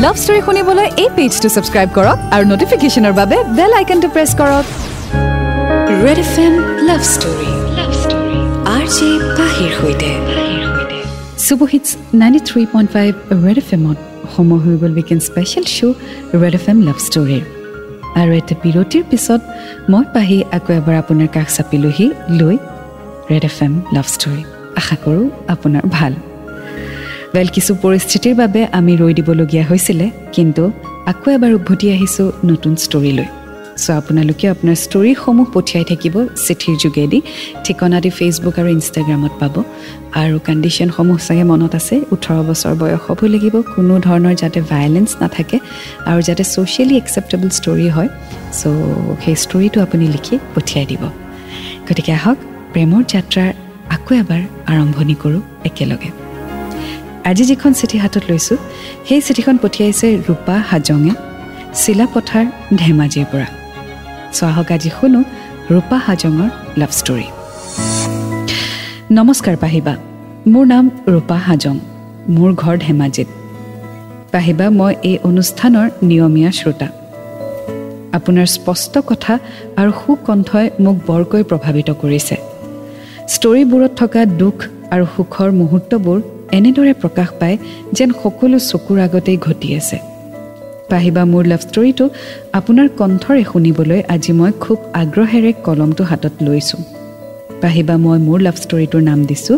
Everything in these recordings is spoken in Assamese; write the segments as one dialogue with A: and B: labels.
A: লাভ ষ্টৰী শুনিবলৈ এই পেজটো ছাবস্ক্ৰাইব কৰক আৰু নটিফিকেশ্যনৰ বাবে বেল আইকনটো প্ৰেছ কৰক।
B: Red F M Love Story R J পাহিৰ সৈতে।
A: Super hits ninety three point five Red F এমত সময় হৈ গ'ল weekend special show' Red F M Love ষ্টৰীৰ আৰু এটা বিৰতিৰ পিছত মই পাহি আকৌ এবাৰ আপোনাৰ কাষ চাপিলোহি লৈ Red F M Love Story আশা কৰোঁ আপোনাৰ ভাল। ৱেল কিছু পৰিস্থিতিৰ বাবে আমি ৰৈ দিবলগীয়া হৈছিলে কিন্তু আকৌ এবাৰ উভতি আহিছোঁ নতুন ষ্টৰীলৈ চ' আপোনালোকে আপোনাৰ ষ্টৰীসমূহ পঠিয়াই থাকিব চিঠিৰ যোগেদি ঠিকনা দি ফেচবুক আৰু ইনষ্টাগ্ৰামত পাব। আৰু কণ্ডিশ্যনসমূহ চাগে মনত আছে ওঠৰ বছৰ বয়স হ'বই লাগিব কোনো ধৰণৰ যাতে ভায়লেঞ্চ নাথাকে আৰু যাতে ছ'চিয়েলি একচেপ্টেবল ষ্টৰী হয়। চ' সেই ষ্টৰীটো আপুনি লিখি পঠিয়াই দিব। গতিকে আহক প্ৰেমৰ যাত্ৰাৰ আকৌ এবাৰ আৰম্ভণি কৰোঁ একেলগে। আজি যিখন চিঠি হাতত লৈছোঁ সেই চিঠিখন পঠিয়াইছে ৰূপা হাজঙে চিলাপথাৰ ধেমাজিৰ পৰা। চ' আহক আজি শুনো ৰূপা হাজঙৰ লাভ ষ্টৰী নমস্কাৰ পাহিবা মোৰ নাম ৰূপা হাজং মোৰ ঘৰ ধেমাজিত। পাহিবা মই এই অনুষ্ঠানৰ নিয়মীয়া শ্ৰোতা। আপোনাৰ স্পষ্ট কথা আৰু সুকণ্ঠই মোক বৰকৈ প্ৰভাৱিত কৰিছে। ষ্টৰীবোৰত থকা দুখ আৰু সুখৰ মুহূৰ্তবোৰ এনেদৰে প্ৰকাশ পায় যেন সকলো চকুৰ আগতেই ঘটি আছে। পাহিবা মোৰ লাভ ষ্টৰীটো আপোনাৰ কণ্ঠৰে শুনিবলৈ আজি মই খুব আগ্ৰহেৰে কলমটো হাতত লৈছোঁ। পাহিবা মই মোৰ লাভ ষ্টৰীটোৰ নাম দিছোঁ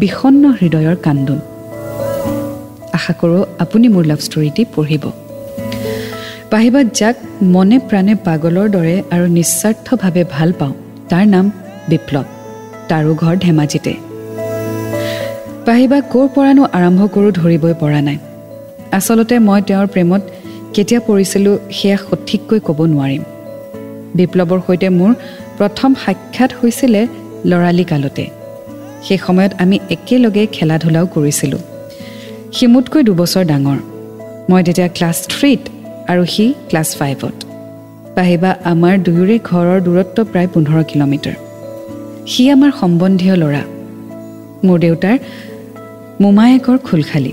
A: বিষণ্ন হৃদয়ৰ কান্দোন। আশা কৰোঁ আপুনি মোৰ লাভ ষ্টৰীটি পঢ়িব। পাহিবা যাক মনে প্ৰাণে পাগলৰ দৰে আৰু নিস্বাৰ্থভাৱে ভাল পাওঁ তাৰ নাম বিপ্লৱ। তাৰো ঘৰ ধেমাজিতে। পাহিবা ক'ৰ পৰানো আৰম্ভ কৰোঁ ধৰিবই পৰা নাই। আচলতে মই তেওঁৰ প্ৰেমত কেতিয়া পৰিছিলোঁ সেয়া সঠিককৈ ক'ব নোৱাৰিম। বিপ্লৱৰ সৈতে মোৰ প্ৰথম সাক্ষাৎ হৈছিলে ল'ৰালি কালতে। সেই সময়ত আমি একেলগে খেলা ধূলাও কৰিছিলোঁ। সি মোতকৈ দুবছৰ ডাঙৰ। মই তেতিয়া ক্লাছ থ্ৰীত আৰু সি ক্লাছ ফাইভত। পাহিবা আমাৰ দুয়োৰে ঘৰৰ দূৰত্ব প্ৰায় পোন্ধৰ কিলোমিটাৰ। সি আমাৰ সম্বন্ধীয় ল'ৰা। মোৰ দেউতাৰ মোমায়েকৰ খোলখালী।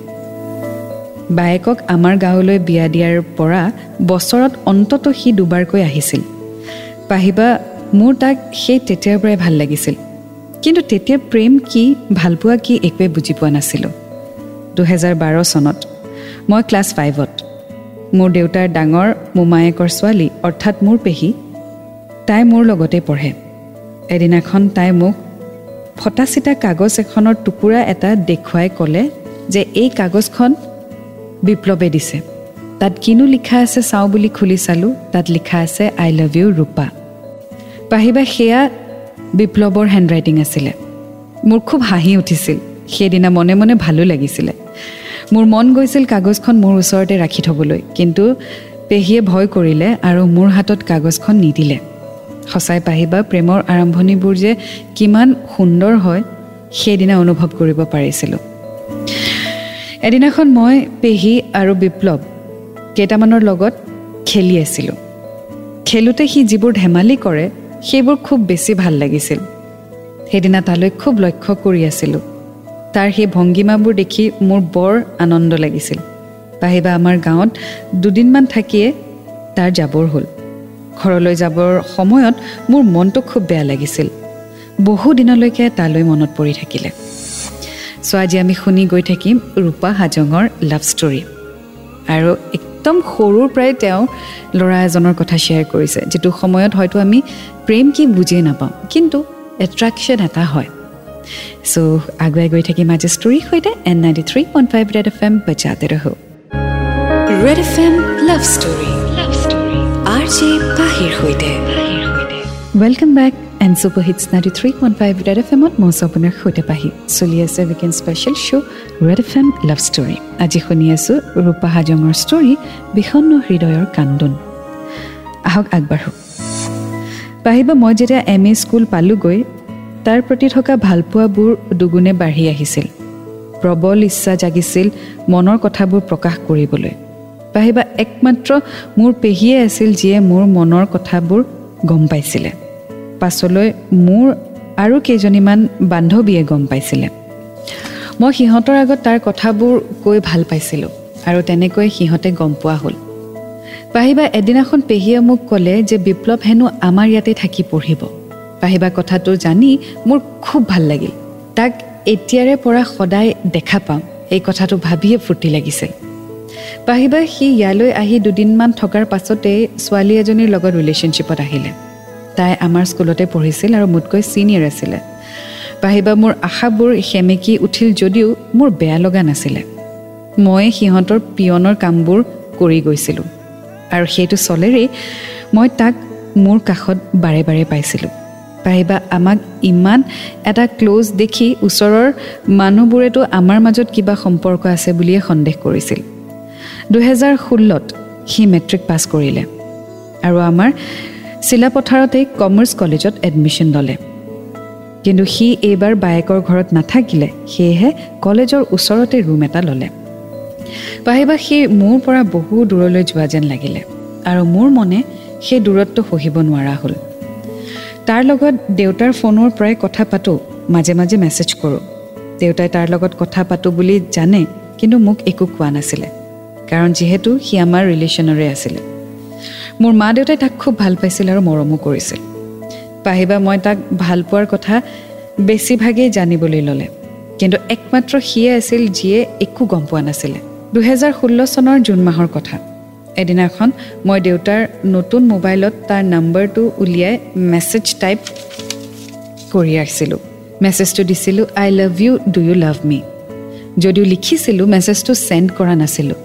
A: বায়েকক আমাৰ গাঁৱলৈ বিয়া দিয়াৰ পৰা বছৰত অন্তত সি দুবাৰকৈ আহিছিল। পাহিবা মোৰ তাক সেই তেতিয়াৰ পৰাই ভাল লাগিছিল। কিন্তু তেতিয়া প্ৰেম কি ভালপোৱা কি একোৱে বুজি পোৱা নাছিলোঁ। দুহেজাৰ বাৰ চনত মই ক্লাছ ফাইভত। মোৰ দেউতাৰ ডাঙৰ মোমায়েকৰ ছোৱালী অৰ্থাৎ মোৰ পেহী তাই মোৰ লগতে পঢ়ে। এদিনাখন তাই মোক ফটা চিটা কাগজ এখনৰ টুকুৰা এটা দেখুৱাই ক'লে যে এই কাগজখন বিপ্লৱে দিছে। তাত কিনো লিখা আছে চাওঁ বুলি খুলি চালোঁ। তাত লিখা আছে আই লাভ ইউ ৰূপা। পাহিবা সেয়া বিপ্লৱৰ হেণ্ডৰাইটিং আছিলে। মোৰ খুব হাঁহি উঠিছিল। সেইদিনা মনে মনে ভালো লাগিছিলে। মোৰ মন গৈছিল কাগজখন মোৰ ওচৰতে ৰাখি থ'বলৈ। কিন্তু পেহীয়ে ভয় কৰিলে আৰু মোৰ হাতত কাগজখন নিদিলে। সঁচাই পাহিবা প্ৰেমৰ আৰম্ভণিবোৰ যে কিমান সুন্দৰ হয় সেইদিনা অনুভৱ কৰিব পাৰিছিলোঁ। এদিনাখন মই পেহী আৰু বিপ্লৱ কেইটামানৰ লগত খেলি আছিলোঁ। খেলোঁতে সি যিবোৰ ধেমালি কৰে সেইবোৰ খুব বেছি ভাল লাগিছিল। সেইদিনা তালৈ খুব লক্ষ্য কৰি আছিলোঁ। তাৰ সেই ভংগীমাবোৰ দেখি মোৰ বৰ আনন্দ লাগিছিল। পাহিবা আমাৰ গাঁৱত দুদিনমান থাকিয়ে তাৰ যাবৰ হ'ল। ঘৰলৈ যাবৰ সময়ত মোৰ মনটো খুব বেয়া লাগিছিল। বহু দিনলৈকে তালৈ মনত পৰি থাকিলে। চ' আজি আমি শুনি গৈ থাকিম ৰূপা হাজঙৰ লাভ ষ্টৰী আৰু একদম সৰুৰ পৰাই তেওঁ ল'ৰা এজনৰ কথা শ্বেয়াৰ কৰিছে যিটো সময়ত হয়তো আমি প্ৰেম কি বুজিয়ে নাপাওঁ কিন্তু এট্ৰেকশ্যন এটা হয়। চ' আগুৱাই গৈ থাকিম আজি ষ্টৰীৰ সৈতে in ninety three point five Red F M বজাতে
B: Red F M Love Story
A: welcome back and super hits ninety three point five Red F এমত মই আপোনাৰ সৈতে পাহি চলি আছে weekend special show' Red F M Love Story আজি শুনি আছোঁ ৰূপা হাজঙৰ ষ্টৰী বিষণ্ণ হৃদয়ৰ কান্দোন। আহক আগবাঢ়ো। পাহিবা মই যেতিয়া এম এ স্কুল পালোঁগৈ তাৰ প্ৰতি থকা ভালপোৱাবোৰ দুগুণে বাঢ়ি আহিছিল। প্ৰবল ইচ্ছা জাগিছিল মনৰ কথাবোৰ প্ৰকাশ কৰিবলৈ। পাহিবা একমাত্ৰ মোৰ পেহীয়ে আছিল যিয়ে মোৰ মনৰ কথাবোৰ গম পাইছিলে। পাছলৈ মোৰ আৰু কেইজনীমান বান্ধৱীয়ে গম পাইছিলে। মই সিহঁতৰ আগত তাৰ কথাবোৰ কৈ ভাল পাইছিলোঁ আৰু তেনেকৈ সিহঁতে গম পোৱা হ'ল। পাহিবা এদিনাখন পেহীয়ে মোক ক'লে যে বিপ্লৱ হেনো আমাৰ ইয়াতে থাকি পঢ়িব। পাহিবা কথাটো জানি মোৰ খুব ভাল লাগিল। তাক এতিয়াৰে পৰা সদায় দেখা পাওঁ এই কথাটো ভাবিয়ে ফূৰ্তি লাগিছিল পাহিবা সি ইয়ালৈ আহি দুদিনমান থকাৰ পাছতেই ছোৱালী এজনীৰ লগত ৰিলেশ্যনশ্বিপত আহিলে। তাই আমাৰ স্কুলতে পঢ়িছিল আৰু মোতকৈ ছিনিয়ৰ আছিলে। পাহিবা মোৰ আশাবোৰ সেমেকি উঠিল যদিও মোৰ বেয়া লগা নাছিলে। মই সিহঁতৰ পিয়নৰ কামবোৰ কৰি গৈছিলোঁ। আৰু সেইটো চলেৰেই মই তাক মোৰ কাষত বাৰে বাৰে পাইছিলোঁ। পাহিবা আমাক ইমান এটা ক্ল'জ দেখি ওচৰৰ মানুহবোৰেতো আমাৰ মাজত কিবা সম্পৰ্ক আছে বুলিয়ে সন্দেহ কৰিছিল। দুহেজাৰ ষোল্লত সি মেট্ৰিক পাছ কৰিলে আৰু আমাৰ চিলাপথাৰতেই কমাৰ্চ কলেজত এডমিশ্যন ল'লে। কিন্তু সি এইবাৰ বায়েকৰ ঘৰত নাথাকিলে সেয়েহে কলেজৰ ওচৰতে ৰুম এটা ল'লে। পাহিবা সি মোৰ পৰা বহু দূৰলৈ যোৱা যেন লাগিলে আৰু মোৰ মনে সেই দূৰত্ব সহিব নোৱাৰা হ'ল। তাৰ লগত দেউতাৰ ফোনৰ পৰাই কথা পাতোঁ মাজে মাজে মেছেজ কৰোঁ। দেউতাই তাৰ লগত কথা পাতোঁ বুলি জানে কিন্তু মোক একো কোৱা নাছিলে। কাৰণ যিহেতু সি আমাৰ ৰিলেশ্যনৰে আছিলে। মোৰ মা দেউতাই তাক খুব ভাল পাইছিল আৰু মৰমো কৰিছিল। পাহিবা মই তাক ভাল পোৱাৰ কথা বেছিভাগেই জানিবলৈ ল'লে। কিন্তু একমাত্ৰ সিয়ে আছিল যিয়ে একো গম পোৱা নাছিলে। দুহেজাৰ ষোল্ল চনৰ জুন মাহৰ কথা। এদিনাখন মই দেউতাৰ নতুন মোবাইলত তাৰ নম্বৰটো উলিয়াই মেছেজ টাইপ কৰি আছিলোঁ মেছেজটো দিছিলোঁ I love you do you love me? যদিও লিখিছিলোঁ মেছেজটো চেণ্ড কৰা নাছিলোঁ।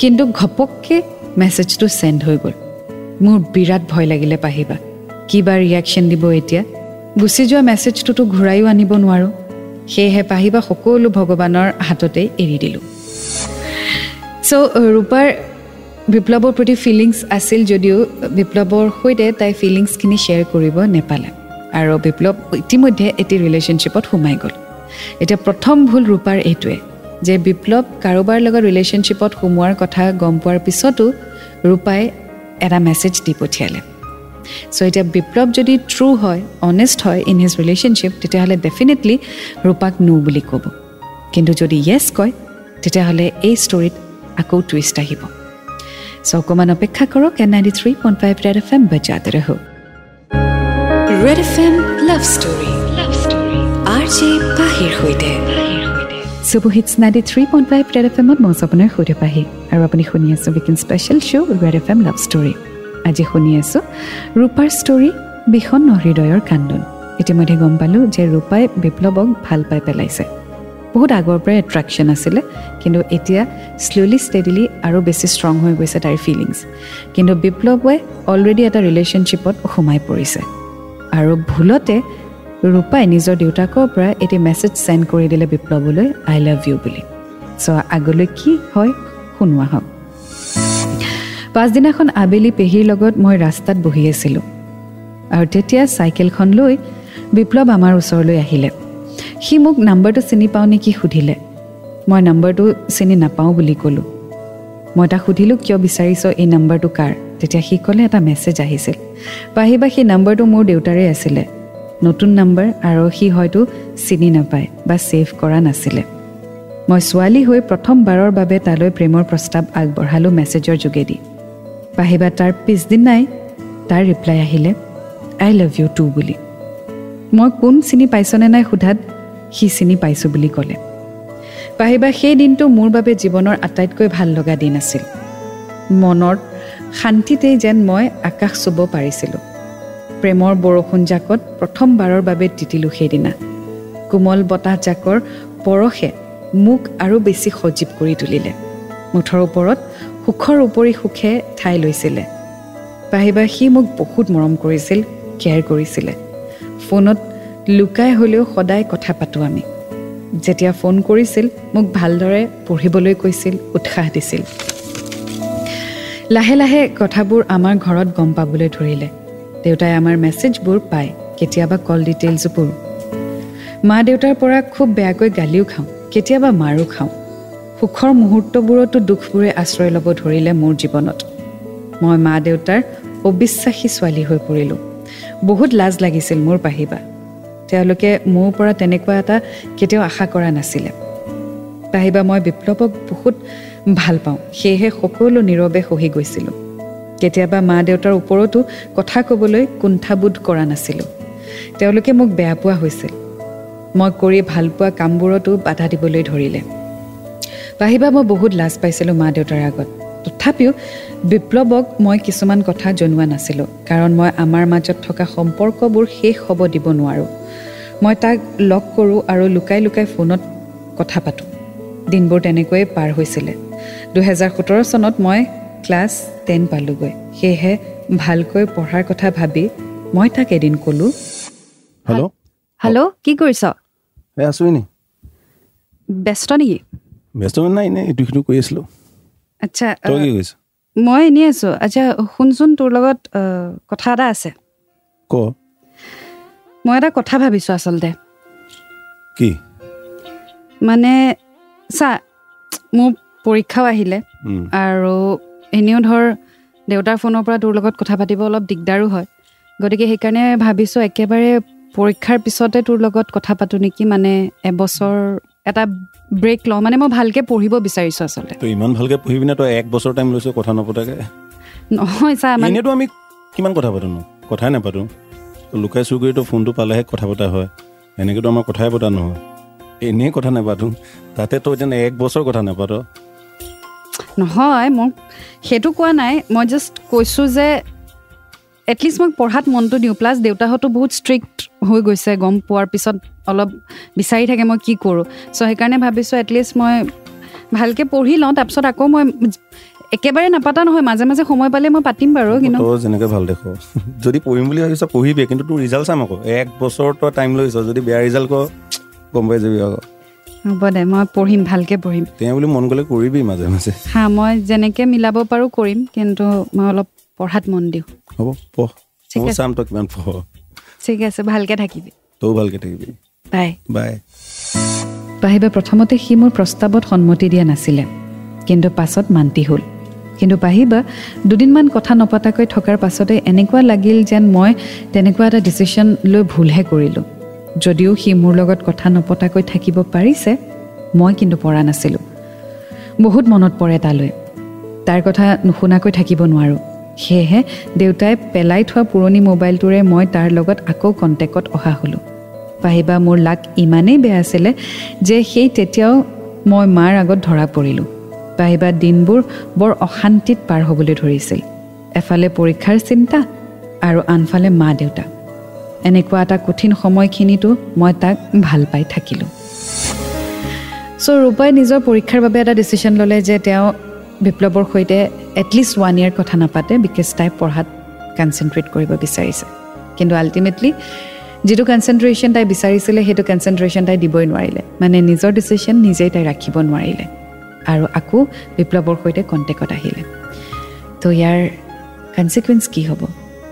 A: কিন্তু ঘপককৈ মেছেজটো চেণ্ড হৈ গ'ল। মোৰ বিৰাট ভয় লাগিলে পাহিবা। কিবা ৰিয়েকশ্যন দিব এতিয়া? গুচি যোৱা মেছেজটোতো ঘূৰাইও আনিব নোৱাৰোঁ। সেয়েহে পাহিবা সকলো ভগৱানৰ হাততেই এৰি দিলোঁ। চ' ৰূপাৰ বিপ্লৱৰ প্ৰতি ফিলিংছ আছিল যদিও বিপ্লৱৰ সৈতে তাই ফিলিংছখিনি শ্বেয়াৰ কৰিব নেপালে। আৰু বিপ্লৱ ইতিমধ্যে এটি ৰিলেশ্যনশ্বিপত সোমাই গ'ল। এতিয়া প্ৰথম ভুল ৰূপাৰ এইটোৱে। যে বিপ্লৱ কাৰোবাৰ লগত ৰিলেশ্যনশ্বিপত সোমোৱাৰ কথা গম পোৱাৰ পিছতো ৰূপাই এটা মেছেজ দি পঠিয়ালে। চ' এতিয়া বিপ্লৱ যদি ট্ৰু হয় অনেষ্ট হয় ইন হিজ ৰিলেশ্যনশ্বিপ তেতিয়াহ'লে ডেফিনেটলি ৰূপাক নো বুলি ক'ব। কিন্তু যদি য়েছ কয় তেতিয়াহ'লে এই ষ্টৰিত আকৌ টুইষ্ট আহিব। চ' অকণমান অপেক্ষা কৰক in ninety three point five Red F M বজাতে ৰহ
B: Red F M Love Story Love Story R J পাহিৰ সৈতে।
A: Super hits ninety three point five Red F এমত মই আপোনাৰ সৈতে পাহি। আৰু আপুনি শুনি আছোঁ weekend special show' Red F M Love Story আজি শুনি আছোঁ ৰূপাৰ ষ্টৰী বিষণ্ণ হৃদয়ৰ কান্দোন। ইতিমধ্যে গম পালোঁ যে ৰূপাই বিপ্লৱক ভাল পাই পেলাইছে। বহুত আগৰ পৰাই এট্ৰেকশ্যন আছিলে কিন্তু এতিয়া শ্ল'লি ষ্টেডিলি আৰু বেছি ষ্ট্ৰং হৈ গৈছে তাইৰ ফিলিংছ কিন্তু বিপ্লৱে অলৰেডি এটা ৰিলেশ্যনশ্বিপত সোমাই পৰিছে। আৰু ভুলতে ৰূপাই নিজৰ দেউতাকৰ পৰা এটি মেছেজ চেণ্ড কৰি দিলে বিপ্লৱলৈ আই লাভ ইউ বুলি। চ' আগলৈ কি হয় শুনোৱা হওক। পাছদিনাখন আবেলি পেহীৰ লগত মই ৰাস্তাত বহি আছিলোঁ। আৰু তেতিয়া চাইকেলখন লৈ বিপ্লৱ আমাৰ ওচৰলৈ আহিলে। সি মোক নাম্বাৰটো চিনি পাওঁ নেকি সুধিলে। মই নাম্বাৰটো চিনি নাপাওঁ বুলি ক'লোঁ। মই তাক সুধিলোঁ কিয় বিচাৰিছ এই নাম্বাৰটো কাৰ? তেতিয়া সি ক'লে এটা মেছেজ আহিছিল। পাহিবা সেই নাম্বাৰটো মোৰ দেউতাৰে আছিলে। নতুন নাম্বাৰ আৰু সি হয়তো চিনি নাপায় বা ছেভ কৰা নাছিলে। মই ছোৱালী হৈ প্ৰথমবাৰৰ বাবে তালৈ প্ৰেমৰ প্ৰস্তাৱ আগবঢ়ালোঁ মেছেজৰ যোগেদি। পাহিবা তাৰ পিছদিনাই তাৰ ৰিপ্লাই আহিলে আই লাভ ইউ টু বুলি। মই কোন চিনি পাইছনে নাই সোধাত সি চিনি পাইছোঁ বুলি ক'লে। পাহিবা সেই দিনটো মোৰ বাবে জীৱনৰ আটাইতকৈ ভাল লগা দিন আছিল। মনৰ শান্তিতেই যেন মই আকাশ চুব পাৰিছিলোঁ। প্ৰেমৰ বৰষুণ জাকত প্ৰথমবাৰৰ বাবে তিতিলোঁ সেইদিনা। কোমল বতাহ জাকৰ পৰশে মোক আৰু বেছি সজীৱ কৰি তুলিলে। মুঠৰ ওপৰত সুখৰ উপৰি সুখে ঠাই লৈছিলে। পাহিবা সি মোক বহুত মৰম কৰিছিল কেয়াৰ কৰিছিলে। ফোনত লুকাই হ'লেও সদায় কথা পাতোঁ আমি। যেতিয়া ফোন কৰিছিল মোক ভালদৰে পঢ়িবলৈ কৈছিল উৎসাহ দিছিল। লাহে লাহে কথাবোৰ আমাৰ ঘৰত গম পাবলৈ ধৰিলে। দেউতাই আমাৰ মেছেজবোৰ পায় কেতিয়াবা কল ডিটেইলছবোৰ মা দেউতাৰ পৰা খুব বেয়াকৈ গালিও খাওঁ কেতিয়াবা মাৰো খাওঁ। সুখৰ মুহূৰ্তবোৰতো দুখবোৰে আশ্ৰয় ল'ব ধৰিলে মোৰ জীৱনত। মই মা দেউতাৰ অবিশ্বাসী ছোৱালী হৈ পৰিলোঁ। বহুত লাজ লাগিছিল মোৰ পাহিবা তেওঁলোকে মোৰ পৰা তেনেকুৱা এটা কেতিয়াও আশা কৰা নাছিলে। পাহিবা মই বিপ্লৱক বহুত ভাল পাওঁ সেয়েহে সকলো নীৰৱে সহি গৈছিলোঁ। কেতিয়াবা মা দেউতাৰ ওপৰতো কথা ক'বলৈ কুণ্ঠাবোধ কৰা নাছিলোঁ। তেওঁলোকে মোক বেয়া পোৱা হৈছিল। মই কৰি ভাল পোৱা কামবোৰতো বাধা দিবলৈ ধৰিলে। পাহিবা মই বহুত লাজ পাইছিলোঁ মা দেউতাৰ আগত। তথাপিও বিপ্লৱক মই কিছুমান কথা জনোৱা নাছিলোঁ কাৰণ মই আমাৰ মাজত থকা সম্পৰ্কবোৰ শেষ হ'ব দিব নোৱাৰোঁ। মই তাক লগ কৰোঁ আৰু লুকাই লুকাই ফোনত কথা পাতোঁ। দিনবোৰ তেনেকৈয়ে পাৰ হৈছিলে। দুহেজাৰ সোতৰ চনত মই ক্লাছ টেন পালোঁগৈ। সেয়েহে ভালকৈ পঢ়াৰ কথা ভাবি মই তাক এদিন ক'লোঁ
C: হেল্ল'
D: হেল্ল' কি কৰিছ?
C: আছোঁ এনেই।
D: ব্যস্ত নেকি?
C: ব্যস্ত নাই এনেই ইটো সিটো কৰি আছিলোঁ।
A: আচ্ছা
C: তই কি কৰিছ?
A: মই এনেই আছোঁ। আচ্ছা শুনচোন তোৰ লগত কথা এটা আছে।
C: ক?
A: মই এটা কথা ভাবিছোঁ আচলতে।
C: কি?
A: মানে চা মোৰ পৰীক্ষাও আহিলে আৰু এনেও ধৰ দেউতাৰ ফোনৰ পৰা তোৰ লগত কথা পাতিব অলপ দিগদাৰো হয়। গতিকে সেইকাৰণে ভাবিছোঁ একেবাৰে পৰীক্ষাৰ পিছতে তোৰ লগত কথা পাতোঁ নেকি মানে এবছৰ এটা ব্ৰেক লওঁ। মানে মই ভালকৈ পঢ়িব বিচাৰিছোঁ আচলতে।
C: তই ইমান ভালকৈ পঢ়িবি নে? তই এক বছৰ টাইম লৈছ কথা নপতাকে।
A: নহয় চা মানে
C: এনেইতো আমি কিমান কথা পাতোঁ কথাই নাপাতোঁ। লুকাই চুৰ কৰি তই ফোনটো পালেহে কথা পতা হয়। এনেকৈতো আমাৰ কথাই পতা নহয়। এনেই কথা নাপাতোঁ। তাতে তই এতিয়া এক বছৰ কথা নাপাত।
A: নহয় মোক সেইটো কোৱা নাই। মই জাষ্ট কৈছোঁ যে এটলিষ্ট মই পঢ়াত মনটো দিওঁ। প্লাছ দেউতাহঁতো বহুত ষ্ট্ৰিক্ট হৈ গৈছে গম পোৱাৰ পিছত অলপ বিচাৰি থাকে মই কি কৰোঁ। চ' সেইকাৰণে ভাবিছোঁ এটলিষ্ট মই ভালকৈ পঢ়ি লওঁ। তাৰপিছত আকৌ মই একেবাৰে নাপাতা নহয় মাজে মাজে সময় পালে মই পাতিম বাৰু কিন্তু
C: যেনেকৈ ভাল দেখ। যদি পঢ়িম বুলি ভাবিছ পঢ়িবি কিন্তু তোৰ ৰিজাল্ট চাম আকৌ। এক বছৰ তই টাইম লৈছ যদি বেয়া ৰিজাল্ট কৰ গম পাই যাবি আকৌ।
A: হ'ব দে মই পঢ়িম ভালকৈ পঢ়িম।
C: তেওঁ বুলি মন গ'লে কৰিবি মাজে মাজে।
A: হা মই যেনেকৈ মিলাব পাৰোঁ কৰিম কিন্তু মই অলপ পঢ়াত মন দিওঁ।
C: হ'ব পঢ়।
A: ঠিক আছে।
C: চাম তই কিমান পঢ়।
A: ঠিক আছে ভালকৈ থাকিবি।
C: তইও ভালকৈ থাকিবি।
A: বাই।
C: বাই।
A: পাহিবা প্ৰথমতে সি মোৰ প্ৰস্তাৱত সন্মতি দিয়া নাছিলে কিন্তু পাছত মান্তি হ'ল। কিন্তু পাহিবা দুদিনমান কথা নপতাকৈ থকাৰ পাছতে এনেকুৱা লাগিল যেন মই তেনেকুৱা এটা ডিচিশ্যন লৈ ভুলহে কৰিলোঁ। যদিও সি মোৰ লগত কথা নপতাকৈ থাকিব পাৰিছে মই কিন্তু পৰা নাছিলোঁ। বহুত মনত পৰে তালৈ। তাৰ কথা নুশুনাকৈ থাকিব নোৱাৰোঁ। সেয়েহে দেউতাই পেলাই থোৱা পুৰণি মোবাইলটোৰে মই তাৰ লগত আকৌ কণ্টেক্টত অহা হ'লোঁ। পাহিবা মোৰ লাক ইমানেই বেয়া আছিলে যে সেই তেতিয়াও মই মাৰ আগত ধৰা পৰিলোঁ। পাহিবা দিনবোৰ বৰ অশান্তিত পাৰ হ'বলৈ ধৰিছিল। এফালে পৰীক্ষাৰ চিন্তা আৰু আনফালে মা দেউতা এনেকুৱা এটা কঠিন সময়খিনিতো মই তাক ভাল পাই থাকিলোঁ। চ' ৰূপাই নিজৰ পৰীক্ষাৰ বাবে এটা ডিচিশ্যন ল'লে যে তেওঁ বিপ্লৱৰ সৈতে এটলিষ্ট ওৱান ইয়েৰ কথা নাপাতে বিকজ তাই পঢ়াত কনচেনট্ৰেট কৰিব বিচাৰিছে। কিন্তু আল্টিমেটলি যিটো কনচেনট্ৰেশ্যন তাই বিচাৰিছিলে সেইটো কনচেনট্ৰেশ্যন তাই দিবই নোৱাৰিলে। মানে নিজৰ ডিচিশ্যন নিজেই তাই ৰাখিব নোৱাৰিলে। আৰু আকৌ বিপ্লৱৰ সৈতে কণ্টেক্টত আহিলে। তো ইয়াৰ কনচিকুৱেঞ্চ কি হ'ব?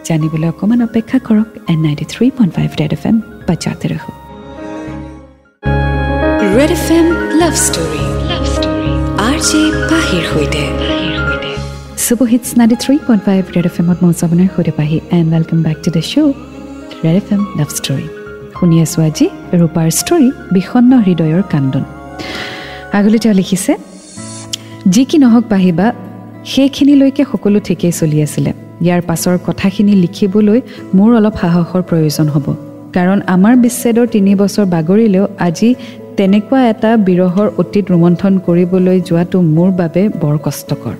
A: জানিবলৈ অকণমান অপেক্ষা কৰক in ninety three point five Red F M বাচ্চাতে ৰাখোঁ
B: Red F M Love Story Love Story R J পাহিৰ সৈতে।
A: Super hits ninety three point five Red F এমত মই আপোনাৰ সৈতে Pahi and welcome back to the show' Red F M Love Story শুনি আছোঁ আজি ৰূপাৰ ষ্টৰী বিষণ্ণ হৃদয়ৰ কান্দোন। আগলৈ তেওঁ লিখিছে যি কি নহওক পাহিবা সেইখিনিলৈকে সকলো ঠিকেই চলি আছিলে। ইয়াৰ পাছৰ কথাখিনি লিখিবলৈ মোৰ অলপ সাহসৰ প্ৰয়োজন হ'ব। কাৰণ আমাৰ বিচ্ছেদৰ তিনি বছৰ বাগৰিলেও আজি তেনেকুৱা এটা বিৰহৰ অতীত ৰোমন্থন কৰিবলৈ যোৱাটো মোৰ বাবে বৰ কষ্টকৰ।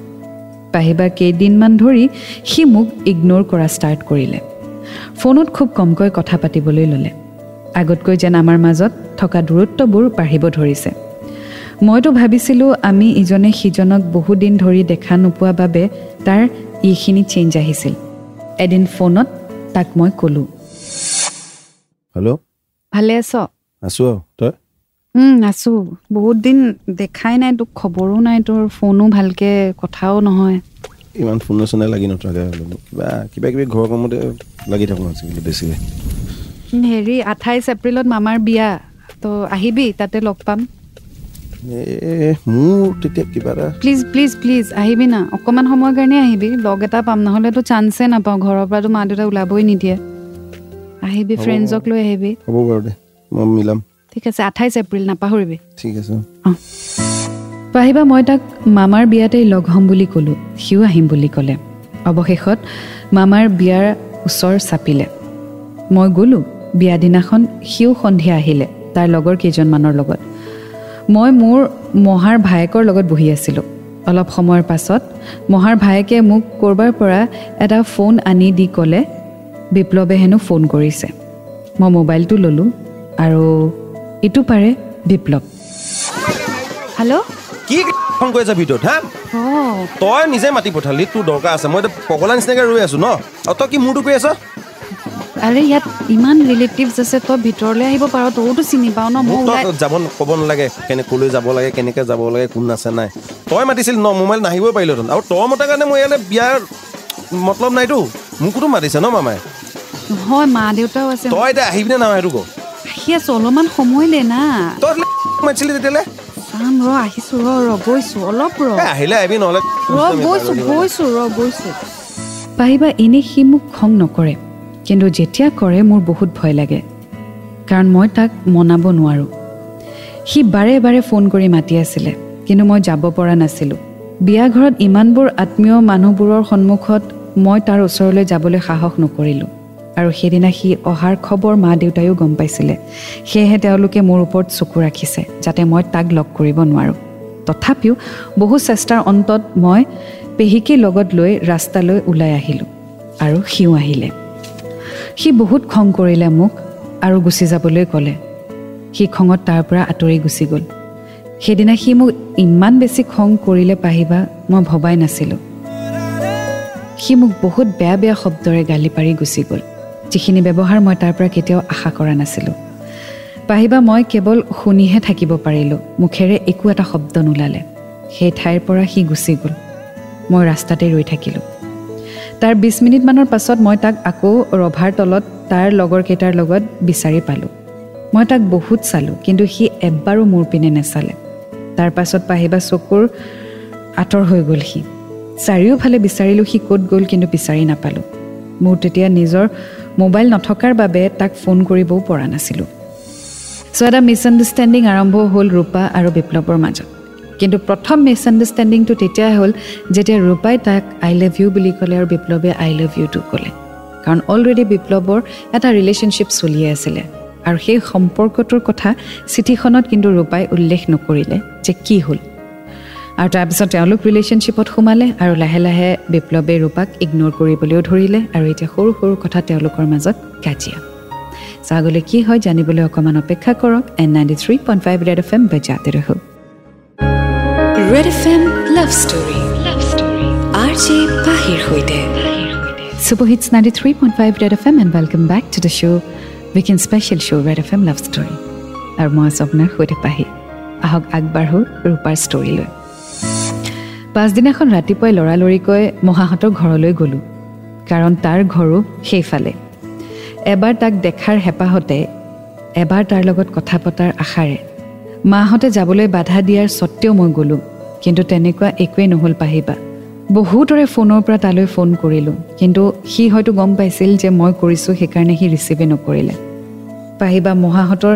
A: পাহিবা কেইদিনমান ধৰি সি মোক ইগন'ৰ কৰা ষ্টাৰ্ট কৰিলে। ফোনত খুব কমকৈ কথা পাতিবলৈ ল'লে। আগতকৈ যেন আমাৰ মাজত থকা দূৰত্ববোৰ বাঢ়িব ধৰিছে। মইতো ভাবিছিলোঁ আমি ইজনে সিজনক বহুদিন ধৰি দেখা নোপোৱা বাবে তাৰ এইখিনি চেঞ্জ আহিছিল। এদিন ফোনত তাক মই ক'লোঁ।
C: হেল্ল'
A: ভালে আছ?
C: আছোঁ তই?
A: আছোঁ। বহুত দিন দেখাই নাই তোক খবৰো নাই তোৰ ফোনো ভালকৈ কথাও নহয়।
C: ইমান ফোনে চোনে লাগি নথকাকৈ হ'লো কিবা কিবা কিবি ঘৰৰ কামতে লাগি থাকোঁ আজিকালি বেছিকৈ।
A: হেৰি আঠাইছ এপ্ৰিলত মামাৰ বিয়া। তো আহিবি তাতে লগ পাম।
C: মোৰ তেতিয়া কিবা এটা
A: প্লিজ প্লিজ প্লিজ আহিবি না। অকণমান সময়ৰ কাৰণে আহিবি। লগ এটা পাম নহ'লেতো চান্সে নাপাওঁ। ঘৰৰ পৰাতো মা দেউতাই ওলাবই নিদিয়ে। আহিবি
C: হ'ব।
A: ফ্ৰেণ্ডছক লৈ আহিবি।
C: হ'ব বাৰু দে মই মিলাম।
A: ঠিক আছে আঠাইছ এপ্ৰিল নাপাহৰিবি।
C: ঠিক আছে।
A: পাহিবা মই তাক মামাৰ বিয়াতেই লগ হ'ম বুলি ক'লোঁ। সিও আহিম বুলি ক'লে। অৱশেষত মামাৰ বিয়াৰ ওচৰ চাপিলে। মই গ'লোঁ। বিয়া দিনাখন সিও সন্ধিয়া আহিলে তাৰ লগৰ কেইজনমানৰ লগত। মই মোৰ মহাৰ ভায়েকৰ লগত বহি আছিলোঁ। অলপ সময়ৰ পাছত মহাৰ ভায়েকে মোক ক'ৰবাৰ পৰা এটা ফোন আনি দি ক'লে বিপ্লৱে হেনো ফোন কৰিছে। মই মোবাইলটো ল'লোঁ আৰু ইটো পাৰে বিপ্লৱ।
D: হেল্ল'
E: কি ফোন কৰি আছা ভিতৰত হা?
D: অঁ।
E: তই নিজে মাতি পঠালি তোৰ দৰকাৰ আছে। মই এতিয়া পগলা নিচিনাকৈ ৰৈ আছো ন? আৰু তই কি মোৰটো কৰি আছ?
D: আৰে ইয়াত ইমান ৰিলেটিভছ আছে তই ভিতৰলৈ আহিব পাৰ তইতো চিনি পাৱ ন মই
E: যাব ক'ব নালাগে কেনে ক'লৈ যাব লাগে কেনেকৈ যাব লাগে কোন আছে নাই। তই মাতিছিল ন মোবাইল নাহিবই পাৰিলোহেঁতেন আৰু তই মতাৰ কাৰণে মই ইয়ালৈ বিয়াৰ মতলব নাইতো মোকোতো মাতিছে ন মামাই।
D: নহয় মা দেউতাও আছে।
E: তই এতিয়া আহিবিনে নাহ সেইটো ক।
D: আহি আছো অলপমান সময় দে না।
E: তই মাতিছিলি তেতিয়ালৈ?
D: চাম ৰ আহিছো ৰ ৰ গৈছো অলপ ৰ।
E: আহিলে আহিবি নহ'লে।
D: ৰ গৈছো গৈছো ৰ গৈছো
A: পাহিবা এনেই সি মোক খং নকৰে। কিন্তু যেতিয়া কৰে মোৰ বহুত ভয় লাগে। কাৰণ মই তাক মনাব নোৱাৰোঁ। সি বাৰে বাৰে ফোন কৰি মাতি আছিলে কিন্তু মই যাব পৰা নাছিলোঁ। বিয়া ঘৰত ইমানবোৰ আত্মীয় মানুহবোৰৰ সন্মুখত মই তাৰ ওচৰলৈ যাবলৈ সাহস নকৰিলোঁ। আৰু সেইদিনা সি অহাৰ খবৰ মা দেউতায়ো গম পাইছিলে। সেয়েহে তেওঁলোকে মোৰ ওপৰত চকু ৰাখিছে যাতে মই তাক লগ কৰিব নোৱাৰোঁ। তথাপিও বহু চেষ্টাৰ অন্তত মই পেহীকে লগত লৈ ৰাস্তালৈ ওলাই আহিলোঁ। আৰু সিও আহিলে। সি বহুত খং কৰিলে মোক আৰু গুচি যাবলৈ ক'লে। সি খঙত তাৰ পৰা আঁতৰি গুচি গ'ল। সেইদিনা সি মোক ইমান বেছি খং কৰিলে পাহিবা মই ভবাই নাছিলোঁ। সি মোক বহুত বেয়া বেয়া শব্দৰে গালি পাৰি গুচি গ'ল। যিখিনি ব্যৱহাৰ মই তাৰ পৰা কেতিয়াও আশা কৰা নাছিলোঁ। পাহিবা মই কেৱল শুনিহে থাকিব পাৰিলোঁ। মুখেৰে একো এটা শব্দ নোলালে। সেই ঠাইৰ পৰা সি গুচি গ'ল। মই ৰাস্তাতে ৰৈ থাকিলোঁ। তাৰ বিছ মিনিটমানৰ পাছত মই তাক আকৌ ৰভাৰ তলত তাৰ লগৰকেইটাৰ লগত বিচাৰি পালোঁ। মই তাক বহুত চালোঁ কিন্তু সি এবাৰো মোৰ পিনে নেচালে। তাৰ পাছত পাহিবা চকুৰ আঁতৰ হৈ গ'ল সি। চাৰিওফালে বিচাৰিলোঁ সি ক'ত গ'ল কিন্তু বিচাৰি নাপালোঁ। মোৰ তেতিয়া নিজৰ মোবাইল নথকাৰ বাবে তাক ফোন কৰিবও পৰা নাছিলোঁ। চ' এটা মিছআণ্ডাৰষ্টেণ্ডিং আৰম্ভ হ'ল ৰূপা আৰু বিপ্লৱৰ মাজত। কিন্তু প্ৰথম মিছআণ্ডাৰষ্টেণ্ডিংটো তেতিয়াই হ'ল যেতিয়া ৰূপাই তাক আই লাভ ইউ বুলি ক'লে আৰু বিপ্লৱে আই লাভ ইউটো ক'লে। কাৰণ অলৰেডি বিপ্লৱৰ এটা ৰিলেশ্যনশ্বিপ চলিয়ে আছিলে। আৰু সেই সম্পৰ্কটোৰ কথা চিঠিখনত কিন্তু ৰূপাই উল্লেখ নকৰিলে যে কি হ'ল। আৰু তাৰপিছত তেওঁলোক ৰিলেশ্যনশ্বিপত সোমালে আৰু লাহে লাহে বিপ্লৱে ৰূপাক ইগন'ৰ কৰিবলৈও ধৰিলে আৰু এতিয়া সৰু সৰু কথা তেওঁলোকৰ মাজত কাজিয়া। চ' আগলৈ কি হয় জানিবলৈ অকণমান অপেক্ষা কৰক। In ninety three point five Red F M বজাতে ৰহো
B: Red F M Love Story Love Story R J পাহিৰ সৈতে
A: Super Hits 93.5 Red FM and welcome back to the show, Weekend Special Show Red FM Love Story. আৰু মই আছোঁ আপোনাৰ সৈতে পাহি। আহক আগবাঢ়ো ৰূপাৰ ষ্টৰীলৈ পাছদিনাখন ৰাতিপুৱাই লৰালৰিকৈ মহাহঁতৰ ঘৰলৈ গ'লোঁ। কাৰণ তাৰ ঘৰো সেইফালে। এবাৰ তাক দেখাৰ হেঁপাহতে এবাৰ তাৰ লগত কথা পতাৰ আশাৰে। মাহঁতে যাবলৈ বাধা দিয়াৰ স্বত্তেও মই গ'লোঁ। কিন্তু তেনেকুৱা একোৱেই নহ'ল পাহিবা। বহুতৰে ফোনৰ পৰা তালৈ ফোন কৰিলোঁ কিন্তু সি হয়তো গম পাইছিল যে মই কৰিছোঁ সেইকাৰণে সি ৰিচিভে নকৰিলে। পাহিবা মহাহঁতৰ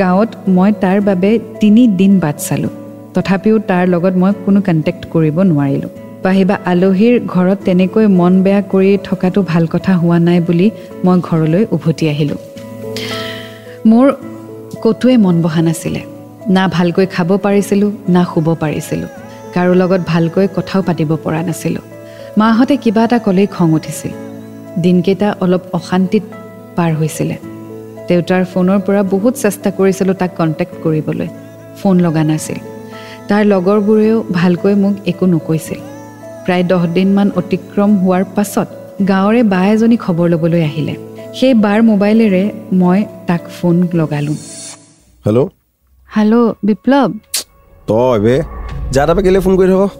A: গাঁৱত মই তাৰ বাবে তিনিদিন বাট চালোঁ। তথাপিও তাৰ লগত মই কোনো কণ্টেক্ট কৰিব নোৱাৰিলোঁ। পাহিবা আলহীৰ ঘৰত তেনেকৈ মন বেয়া কৰি থকাটো ভাল কথা হোৱা নাই বুলি মই ঘৰলৈ উভতি আহিলোঁ। মোৰ ক'তোৱে মন বহা নাছিলে। না ভালকৈ খাব পাৰিছিলোঁ না শুব পাৰিছিলোঁ। কাৰো লগত ভালকৈ কথাও পাতিব পৰা নাছিলোঁ। মাহঁতে কিবা এটা ক'লেই খং উঠিছিল। দিনকেইটা অলপ অশান্তিত পাৰ হৈছিলে। দেউতাৰ ফোনৰ পৰা বহুত চেষ্টা কৰিছিলোঁ তাক কণ্টেক্ট কৰিবলৈ। ফোন লগা নাছিল। তাৰ লগৰবোৰেও ভালকৈ মোক একো নকৈছিল। প্ৰায় দহ দিনমান অতিক্ৰম হোৱাৰ পাছত গাঁৱৰে বা এজনী খবৰ ল'বলৈ আহিলে। সেই বাৰ মোবাইলেৰে মই তাক ফোন লগালোঁ।
E: Hello'
D: hello' Biplab?
E: তই যা তাৰপৰা কেলৈ ফোন কৰি থাক?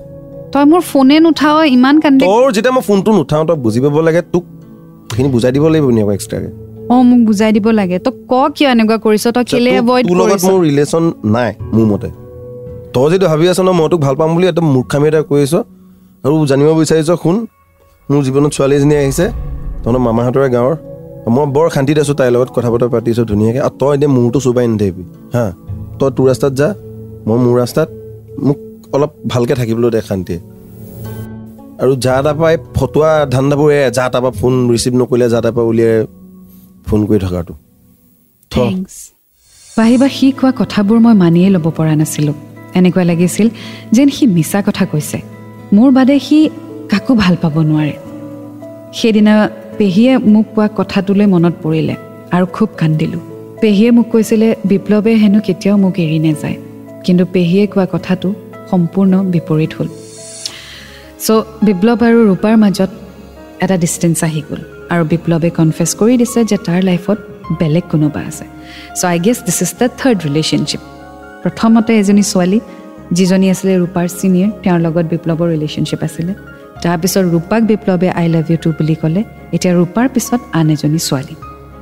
D: তই মোৰ ফোনে নুঠাৱ ইমান কান্দি
E: তোৰ যেতিয়া মই ফোনটো নুঠাওঁ তই বুজি পাব লাগে তোক সেইখিনি বুজাই দিব লাগিব নি আকৌ এক্সট্ৰাকৈ
D: অঁ মোক বুজাই দিব লাগে। তই ক কিয় এনেকুৱা কৰিছ? তই কেলে এভইড
E: তোৰ লগত
D: কৰিছ?
E: মোৰ ৰিলেশ্যন নাই মোৰ মতে। তই যদি ভাবি আছ ন মই তোক ভাল পাম বুলি একদম মূৰ্খামি এটা কৰি আছ। আৰু জানিব বিচাৰিছ শুন মোৰ জীৱনত ছোৱালী এজনী আহিছে তহঁতৰ মামাহঁতৰে গাঁৱৰ। মই বৰ শান্তিত আছোঁ তাইৰ লগত কথা বতৰা পাতিছোঁ ধুনীয়াকৈ। আৰু তই এতিয়া মূৰটো চুবাই নাথাকিবি হা? তই তোৰ ৰাস্তাত যা মই মোৰ ৰাস্তাত মোক অলপ ভালকৈ থাকিবলৈ দে শান্তিয়ে আৰু যা তাৰ পৰা এই ফটোৱা ধান্দাবোৰ যা তাৰ পৰা ফোন ৰিচিভ নকৰিলে যা তাৰ পৰা উলিয়াই ফোন কৰি থকাটো।
A: পাহিবা সি কোৱা কথাবোৰ মই মানিয়ে ল'ব পৰা নাছিলোঁ। এনেকুৱা লাগিছিল যেন সি মিছা কথা কৈছে। মোৰ বাদে সি কাকো ভাল পাব নোৱাৰে। সেইদিনা পেহীয়ে মোক কোৱা কথাটোলৈ মনত পৰিলে আৰু খুব কান্দিলোঁ। পেহীয়ে মোক কৈছিলে বিপ্লৱে হেনো কেতিয়াও মোক এৰি নাযায়। কিন্তু পেহীয়ে কোৱা কথাটো সম্পূৰ্ণ বিপৰীত হ'ল। চ' বিপ্লৱ আৰু ৰূপাৰ মাজত এটা ডিষ্টেঞ্চ আহি গ'ল আৰু বিপ্লৱে কনফেছ কৰি দিছে যে তাৰ লাইফত বেলেগ কোনোবা আছে। So' I guess this is the third relationship প্ৰথমতে এজনী ছোৱালী যিজনী আছিলে ৰূপাৰ ছিনিয়ৰ তেওঁৰ লগত বিপ্লৱৰ ৰিলেশ্যনশ্বিপ আছিলে। তাৰপিছত ৰূপাক বিপ্লৱে আই লাভ ইউ টু বুলি ক'লে। এতিয়া ৰূপাৰ পিছত আন এজনী ছোৱালী।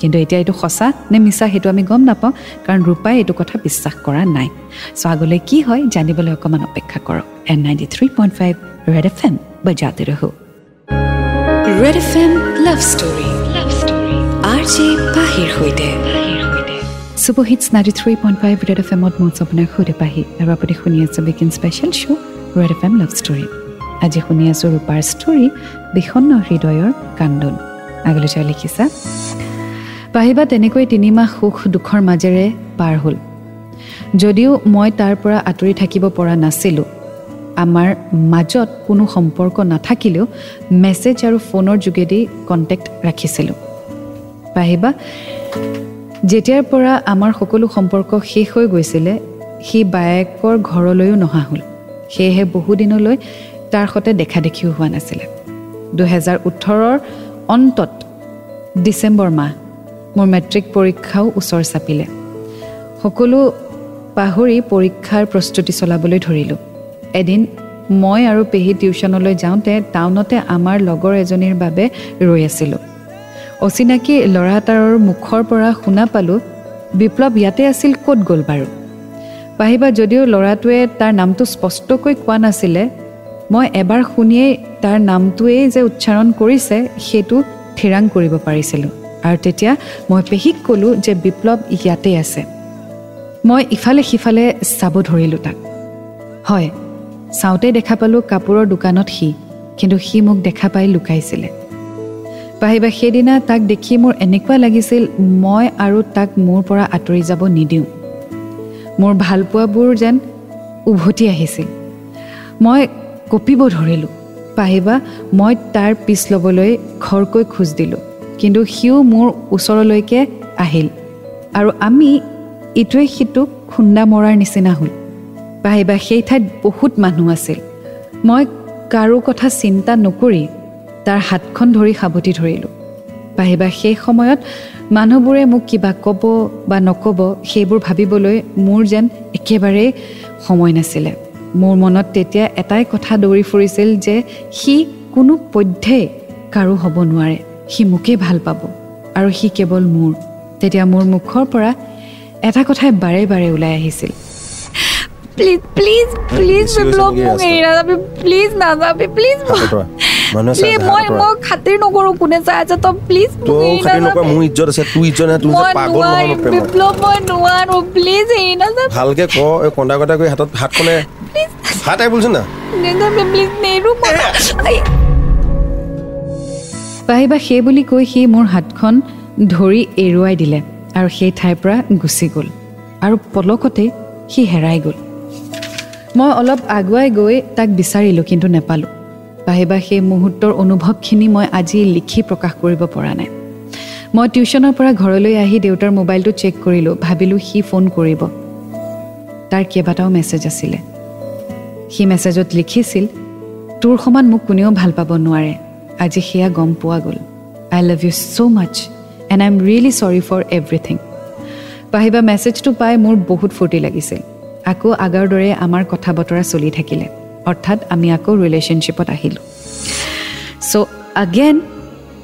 A: কিন্তু এতিয়া এইটো সঁচা নে মিছা সেইটো আমি গম নাপাওঁ কাৰণ ৰূপাই এইটো কথা বিশ্বাস কৰা নাই। চ' আগলৈ কি হয় জানিবলৈ অকণমান অপেক্ষা কৰক। In ninety three point five Red F M বজাতে ৰহো।
B: Red F M Love Story Love Story R J পাহিৰ সৈতে।
A: Super hits ninety three point five Red F এমত মই আপোনাৰ সুধে পাহি। আৰু আপুনি শুনি আছে special show' Red F M Love Story আজি শুনি আছোঁ ৰূপাৰ ষ্টৰী বিষণ্ণ হৃদয়ৰ কান্দোন আগলৈ চাই লিখিছা। পাহিবা তেনেকৈ তিনিমাহ সুখ দুখৰ মাজেৰে পাৰ হ'ল। যদিও মই তাৰ পৰা আঁতৰি থাকিব পৰা নাছিলোঁ আমাৰ মাজত কোনো সম্পৰ্ক নাথাকিলেও মেছেজ আৰু ফোনৰ যোগেদি কণ্টেক্ট ৰাখিছিলোঁ। পাহিবা যেতিয়াৰ পৰা আমাৰ সকলো সম্পৰ্ক শেষ হৈ গৈছিলে সি বায়েকৰ ঘৰলৈও নহা হ'ল। সেয়েহে বহুদিনলৈ তাৰ সৈতে দেখা দেখিও হোৱা নাছিলে। দুহেজাৰ ওঠৰৰ অন্তত ডিচেম্বৰ মাহ। মোৰ মেট্ৰিক পৰীক্ষাও ওচৰ চাপিলে। সকলো পাহৰি পৰীক্ষাৰ প্ৰস্তুতি চলাবলৈ ধৰিলোঁ। এদিন মই আৰু পেহী টিউশ্যনলৈ যাওঁতে টাউনতে আমাৰ লগৰ এজনীৰ বাবে ৰৈ আছিলোঁ। অচিনাকি ল'ৰা এটাৰ মুখৰ পৰা শুনা পালোঁ বিপ্লৱ ইয়াতে আছিল ক'ত গ'ল বাৰু? পাহিবা যদিও ল'ৰাটোৱে তাৰ নামটো স্পষ্টকৈ কোৱা নাছিলে মই এবাৰ শুনিয়েই তাৰ নামটোৱেই যে উচ্চাৰণ কৰিছে সেইটো থিৰাং কৰিব পাৰিছিলোঁ। আৰু তেতিয়া মই পেহীক ক'লোঁ যে বিপ্লৱ ইয়াতে আছে। মই ইফালে সিফালে চাব ধৰিলোঁ তাক। হয় চাওঁতে দেখা পালোঁ কাপোৰৰ দোকানত সি কিন্তু সি মোক দেখা পাই লুকাইছিলে। পাহিবা সেইদিনা তাক দেখি মোৰ এনেকুৱা লাগিছিল মই আৰু তাক মোৰ পৰা আঁতৰি যাব নিদিওঁ। মোৰ ভালপোৱাবোৰ যেন উভতি আহিছিল। মই কঁপিব ধৰিলোঁ। পাহিবা মই তাৰ পিছ ল'বলৈ খৰকৈ খোজ দিলোঁ। কিন্তু সিও মোৰ ওচৰলৈকে আহিল। আৰু আমি ইটোৱে সিটোক খুন্দা মৰাৰ নিচিনা হ'ল। পাহিবা সেই ঠাইত বহুত মানুহ আছিল। মই কাৰো কথা চিন্তা নকৰি তাৰ হাতখন ধৰি সাৱটি ধৰিলোঁ। পাহিবা সেই সময়ত মানুহবোৰে মোক কিবা ক'ব বা নক'ব সেইবোৰ ভাবিবলৈ মোৰ যেন একেবাৰেই সময় নাছিলে। মোৰ মনত তেতিয়া এটাই কথা দৌৰি ফুৰিছিল যে সি কোনো পধ্যেই কাৰো হ'ব নোৱাৰে। সি মোকেই ভাল পাব আৰু সি কেৱল মোৰ। তেতিয়া মোৰ মুখৰ পৰা এটা কথাই বাৰে বাৰে ওলাই আহিছিল।
D: প্লিজ প্লিজ প্লিজ
E: বেছি হৈছে
D: বিপ্লৱ
E: নেকি
D: মোক
E: ৰাস্তা?
D: এৰি নাযাবি প্লিজ নাযাবি প্লিজ
E: হাতৰ পৰা মানুহে চাই
D: প্লিজ
E: আছে
D: মই
E: হাতৰ পৰা
D: মই খাতিৰ নকৰোঁ কোনে চাই আছে তই প্লিজ
E: তই খাতি নকৰা মোৰ ইজ্জত আছে তোৰ ইজ্জত নাই তোৰ যে
D: মই
E: পাগল নহয়
D: নোৱাৰিম
E: প্ৰেমত।
D: বিপ্লৱ মই নোৱাৰোঁ প্লিজ এৰি নাযাবি।
E: ভালকে ক এই কন্দা কটা কৰি হাতত হাতখনে হাত আহি বুলিছে না।
D: নাযাবি প্লিজ নেৰো মই আই,
A: পাহিবা সেই বুলি কৈ সি মোৰ হাতখন ধৰি এৰুৱাই দিলে আৰু সেই ঠাইৰ পৰা গুচি গ'ল আৰু পলকতে সি হেৰাই গ'ল। মই অলপ আগুৱাই গৈ তাক বিচাৰিলোঁ কিন্তু নেপালোঁ। পাহিবা সেই মুহূৰ্তৰ অনুভৱখিনি মই আজি লিখি প্ৰকাশ কৰিব পৰা নাই। মই টিউশ্যনৰ পৰা ঘৰলৈ আহি দেউতাৰ মোবাইলটো চেক কৰিলোঁ ভাবিলোঁ সি ফোন কৰিব। তাৰ কেইবাটাও মেছেজ আছিলে। সি মেছেজত লিখিছিল তোৰ সমান মোক কোনেও ভাল পাব নোৱাৰে। আজি সেয়া গম পোৱা গ'ল। I love you so' much and I am really sorry for everything পাহিবা মেছেজটো পাই মোৰ বহুত ফূৰ্তি লাগিছিল আকৌ আগৰ দৰে আমাৰ কথা বতৰা চলি থাকিলে। অৰ্থাৎ আমি আকৌ ৰিলেশ্যনশ্বিপত আহিলোঁ। চ' আগেন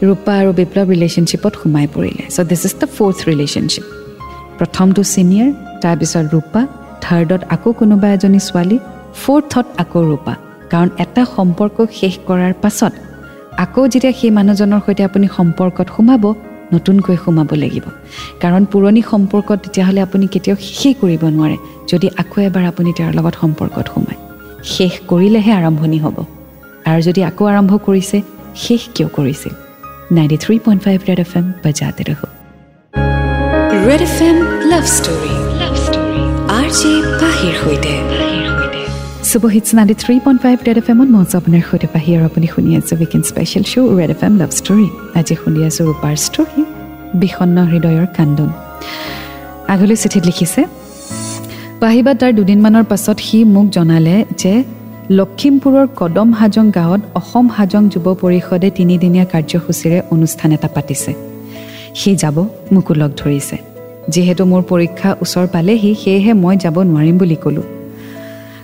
A: ৰূপা আৰু বিপ্লৱ ৰিলেশ্যনশ্বিপত সোমাই পৰিলে। So' this is the fourth relationship প্ৰথমটো ছিনিয়ৰ তাৰপিছত ৰূপা থাৰ্ডত আকৌ কোনোবা এজনী ছোৱালী ফ'ৰ্থত আকৌ ৰূপা। কাৰণ এটা সম্পৰ্ক শেষ কৰাৰ পাছত আকৌ যেতিয়া সেই মানুহজনৰ সৈতে আপুনি সম্পৰ্কত সোমাব নতুনকৈ সোমাব লাগিব। কাৰণ পুৰণি সম্পৰ্কত তেতিয়াহ'লে আপুনি কেতিয়াও শেষেই কৰিব নোৱাৰে যদি আকৌ এবাৰ আপুনি তেওঁৰ লগত সম্পৰ্কত সোমায়। শেষ কৰিলেহে আৰম্ভণি হ'ব। আৰু যদি আকৌ আৰম্ভ কৰিছে শেষ কিয় কৰিছিল ninety three point five Red F M বজাতে
B: Red F M Love Story Love Story R J পাহিৰ সৈতে।
A: Super hits ninety three point five Red F এমত মঞ্চ আপোনাৰ সৈতে পাহি আৰু আপুনি শুনি আছে weekend special show' Red F M Love Story আজি শুনি আছোঁ ৰূপাৰ ষ্টৰী বিষণ্ণ হৃদয়ৰ কান্দোন আগলৈ চিঠিত লিখিছে পাহিবা তাৰ দুদিনমানৰ পাছত সি মোক জনালে যে লখিমপুৰৰ কদম হাজং গাঁৱত অসম হাজং যুৱ পৰিষদে তিনিদিনীয়া কাৰ্যসূচীৰে অনুষ্ঠান এটা পাতিছে। সি যাব মোকো লগ ধৰিছে। যিহেতু মোৰ পৰীক্ষা ওচৰ পালেহি সেয়েহে মই যাব নোৱাৰিম বুলি ক'লোঁ।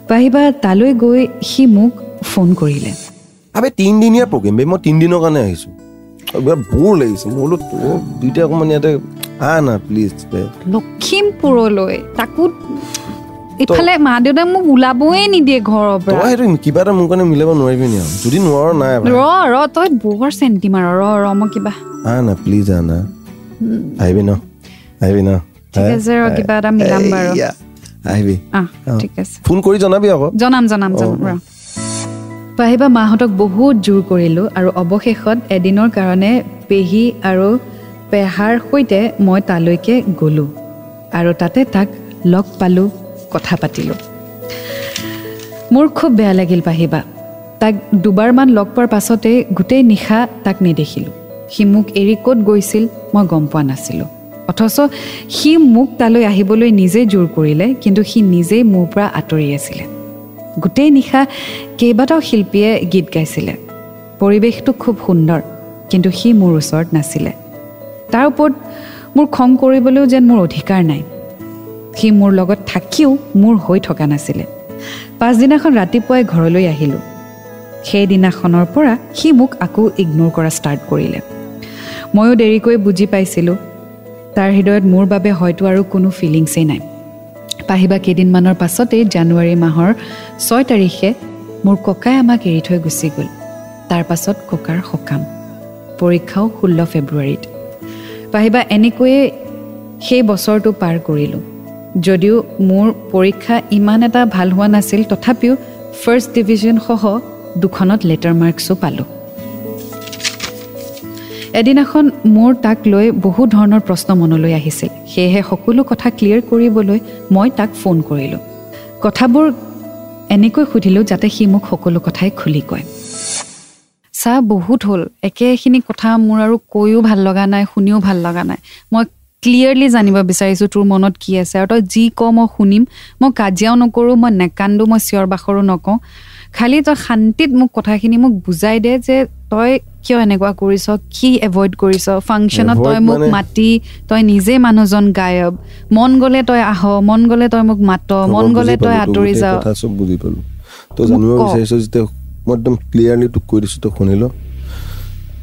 A: পাহিবা তালৈ গৈ সি মোক ফোন কৰিলে।
E: আবে তিনিদিনীয়া প্ৰগ্ৰেম বে মই তিনিদিনৰ কাৰণে আহিছোঁ। বিৰাট বৰ লাগিছে। মই বোলো তই দুইটা অকণমান ইয়াতে আহ না প্লিজ
D: লখিমপুৰলৈ তাকো ইফালে মা দেউতাই মোক ওলাবই নিদিয়ে ঘৰৰ
E: তই
D: পৰা
E: সেইটো কিবা এটা মোৰ কাৰণে মিলাব নোৱাৰিবি নি যদি নোৱাৰ নাই।
D: ৰ ৰ তই বৰ চেণ্টি মাৰ ৰ ৰ মই কিবা
E: আহ না প্লিজ আহ না আহিবি ন? আহিবি ন?
D: ঠিক আছে ৰ কিবা এটা মিলাম বাৰু।
E: আহিবি।
D: ঠিক আছে।
E: ফোন কৰি জনাবি আকৌ।
D: জনাম জনাম জনাম ৰ।
A: পাহিবা মাহঁতক বহুত জোৰ কৰিলোঁ আৰু অৱশেষত এদিনৰ কাৰণে পেহী আৰু পেহাৰ সৈতে মই তালৈকে গ'লোঁ আৰু তাতে তাক লগ পালোঁ কথা পাতিলোঁ। মোৰ খুব বেয়া লাগিল পাহিবা। তাক দুবাৰমান লগ পোৱাৰ পাছতেই গোটেই নিশা তাক নেদেখিলোঁ। সি মোক এৰি ক'ত গৈছিল মই গম পোৱা নাছিলোঁ। অথচ সি মোক তালৈ আহিবলৈ নিজেই জোৰ কৰিলে কিন্তু সি নিজেই মোৰ পৰা আঁতৰি আছিলে। গোটেই নিশা কেইবাটাও শিল্পীয়ে গীত গাইছিলে। পৰিৱেশটো খুব সুন্দৰ কিন্তু সি মোৰ ওচৰত নাছিলে। তাৰ ওপৰত মোৰ খং কৰিবলৈও যেন মোৰ অধিকাৰ নাই। সি মোৰ লগত থাকিও মোৰ হৈ থকা নাছিলে। পাছদিনাখন ৰাতিপুৱাই ঘৰলৈ আহিলোঁ। সেইদিনাখনৰ পৰা সি মোক আকৌ ইগন'ৰ কৰা ষ্টাৰ্ট কৰিলে। ময়ো দেৰিকৈ বুজি পাইছিলোঁ। তাৰ হৃদয়ত মোৰ বাবে হয়তো আৰু কোনো ফিলিংছেই নাই। পাহিবা কেইদিনমানৰ পাছতেই জানুৱাৰী মাহৰ ছয় তাৰিখে মোৰ ককাই আমাক এৰি থৈ গুচি গ'ল। তাৰ পাছত ককাৰ সকাম। পৰীক্ষাও ষোল্ল ফেব্ৰুৱাৰীত। পাহিবা এনেকৈয়ে সেই বছৰটো পাৰ কৰিলোঁ। যদিও মোৰ পৰীক্ষা ইমান এটা ভাল হোৱা নাছিল তথাপিও ফাৰ্ষ্ট ডিভিজনসহ দুখনত লেটাৰ মাৰ্কছো পালোঁ। এদিনাখন মোৰ তাক লৈ বহু ধৰণৰ প্ৰশ্ন মনলৈ আহিছিল। সেয়েহে সকলো কথা ক্লিয়াৰ কৰিবলৈ মই তাক ফোন কৰিলোঁ। কথাবোৰ এনেকৈ সুধিলোঁ যাতে সি মোক সকলো কথাই খুলি কয়। চা বহুত হ'ল। একেখিনি কথা মোৰ আৰু কৈও ভাল লগা নাই শুনিও ভাল লগা নাই। মই ক্লিয়াৰলি জানিব বিচাৰিছোঁ তোৰ মনত কি আছে আৰু তই যি কওঁ মই শুনিম। মই কাজিয়াও নকৰোঁ মই নেকান্দো মই চিঞৰ বাখৰো নকওঁ। খালি তই শান্তিত মোক কথাখিনি মোক বুজাই দে যে তই কিয় এনেকুৱা কৰিছ? কি এভইড কৰিছ? ফাংচনত তই মোক মাতি তই নিজে মানুহজন গায়ব। মন গ'লে তই আহ মন গ'লে তই মোক মাত মন গ'লে তই আঁতৰি
E: চব বুজি পালো। তই জানিব। বিচাৰিছ যেতিয়া মই একদম ক্লিয়াৰলি তোক কৈ দিছোঁ তই শুনি ল।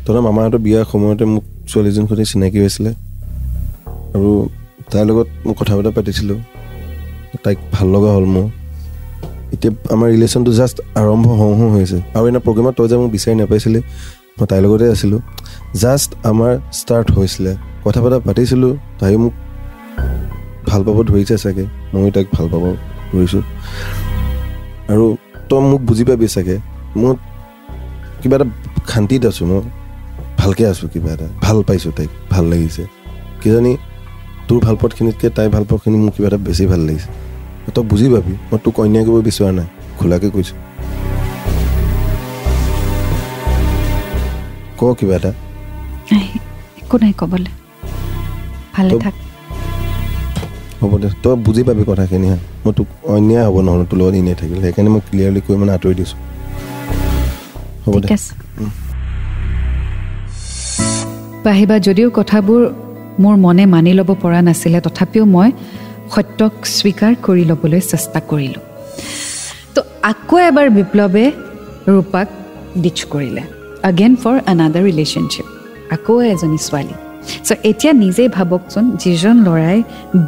E: তহঁতৰ মামাহঁতৰ বিয়াৰ সময়তে মোক ছোৱালীজনীৰ সৈতে চিনাকি হৈছিলে। আৰু তাইৰ লগত মই কথা বতৰা পাতিছিলোঁ। তাইক ভাল লগা হ'ল মোৰ। এতিয়া আমাৰ ৰিলেশ্যনটো জাষ্ট আৰম্ভ হওঁ হওঁ হৈছে আৰু এনে প্ৰগ্ৰেমত তই যে মোক বিচাৰি নাপাইছিলি মই তাইৰ লগতে আছিলোঁ। জাষ্ট আমাৰ ষ্টাৰ্ট হৈছিলে। কথা বতৰা পাতিছিলোঁ তাই মোক ভাল পাব ধৰিছে চাগে। ময়ো তাইক ভাল পাব ধৰিছোঁ। আৰু তই মোক বুজি পাবি চাগে। মই কিবা এটা শান্তিত আছোঁ মই ভালকৈ আছোঁ কিবা এটা। ভাল পাইছোঁ তাইক ভাল লাগিছে। কিজানি তোৰ ভাল পোৱাখিনিতকৈ তাই ভাল পোৱাখিনি মোৰ কিবা এটা বেছি ভাল লাগিছে। তই বুজি পাবি মই তোক অন্যায় কৰিব বিচৰা নাই খোলাকৈ কৈছোঁ। ক কিবা এটা?
A: একো নাই ক'বলৈ। ভালে থাক।
E: হ'ব দে তই বুজি পাবি কথাখিনি হা। মই তোক অন্যায় হ'ব নহ'লে তোৰ লগত এনেই থাকিলে। সেইকাৰণে মই ক্লিয়াৰলি কৈ মানে আঁতৰি দিছোঁ। হ'ব দে।
A: পাহিবা যদিও কথাবোৰ মোৰ মনে মানি ল'ব পৰা নাছিলে তথাপিও মই সত্যক স্বীকাৰ কৰি ল'বলৈ চেষ্টা কৰিলোঁ। তো আকৌ এবাৰ বিপ্লৱে ৰূপাক ডিচ কৰিলে। আগেন ফৰ আনাডাৰ ৰিলেশ্যনশ্বিপ আকৌ এজনী ছোৱালী। চ' এতিয়া নিজেই ভাবকচোন যিজন ল'ৰাই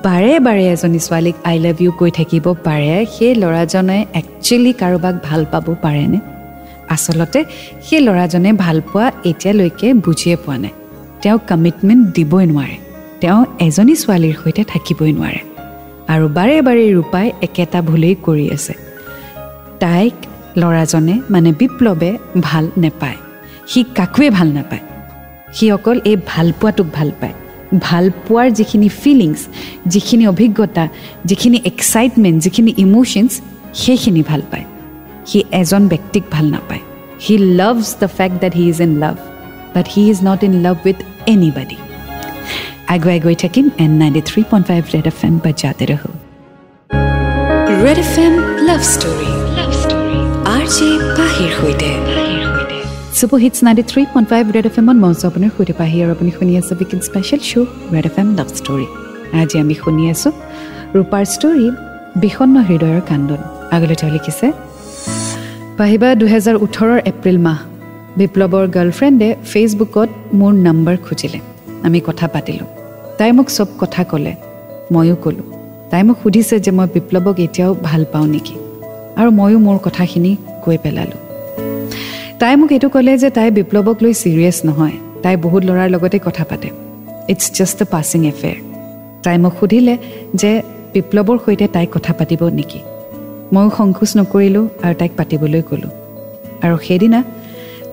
A: বাৰে বাৰে এজনী ছোৱালীক আই লাভ ইউ কৈ থাকিব পাৰে সেই ল'ৰাজনে একচুৱেলি কাৰোবাক ভাল পাব পাৰেনে? আচলতে সেই ল'ৰাজনে ভাল পোৱা এতিয়ালৈকে বুজিয়ে পোৱা নাই। তেওঁ কমিটমেণ্ট দিবই নোৱাৰে। তেওঁ এজনী ছোৱালীৰ সৈতে থাকিবই নোৱাৰে। আৰু বাৰে বাৰে ৰূপাই একেটা ভুলেই কৰি আছে। তাইক ল'ৰাজনে মানে বিপ্লৱে ভাল নেপায়। সি কাকোৱে ভাল নাপায়। সি অকল এই ভালপোৱাটোক ভাল পায়। ভালপোৱাৰ যিখিনি ফিলিংছ যিখিনি অভিজ্ঞতা যিখিনি এক্সাইটমেণ্ট যিখিনি ইম'শ্যনছ সেইখিনি ভাল পায়। সি এজন ব্যক্তিক ভাল নাপায়। He loves the fact that he is in love but he is not in love with anybody আগুৱাই গৈ থাকিম in ninety three point five Red F M বাজাতে ৰহো
B: Red F M Love Story Love Story R J পাহিৰ সৈতে
A: super hits ninety three point five Red F এমত মঞ্চ আপোনাৰ সৈতে পাহি আৰু আপুনি শুনি আছে weekend special show' Red F M Love Story আজি আমি শুনি আছোঁ ৰূপাৰ ষ্টৰী বিষণ্ণ হৃদয়ৰ কান্দোন আগলৈ তেওঁ লিখিছে পাহিবা দুহেজাৰ ওঠৰৰ এপ্ৰিল মাহ বিপ্লৱৰ গাৰ্লফ্ৰেণ্ডে ফেচবুকত মোৰ নাম্বাৰ খুজিলে আমি কথা পাতিলোঁ। তাই মোক চব কথা ক'লে। ময়ো ক'লোঁ। তাই মোক সুধিছে যে মই বিপ্লৱক এতিয়াও ভাল পাওঁ নেকি? আৰু ময়ো মোৰ কথাখিনি কৈ পেলালোঁ। তাই মোক এইটো ক'লে যে তাই বিপ্লৱক লৈ ছিৰিয়াছ নহয়। তাই বহুত ল'ৰাৰ লগতে কথা পাতে। It's just a passing affair তাই মোক সুধিলে যে বিপ্লৱৰ সৈতে তাইক কথা পাতিব নেকি? ময়ো সংকোচ নকৰিলোঁ আৰু তাইক পাতিবলৈ ক'লোঁ। আৰু সেইদিনা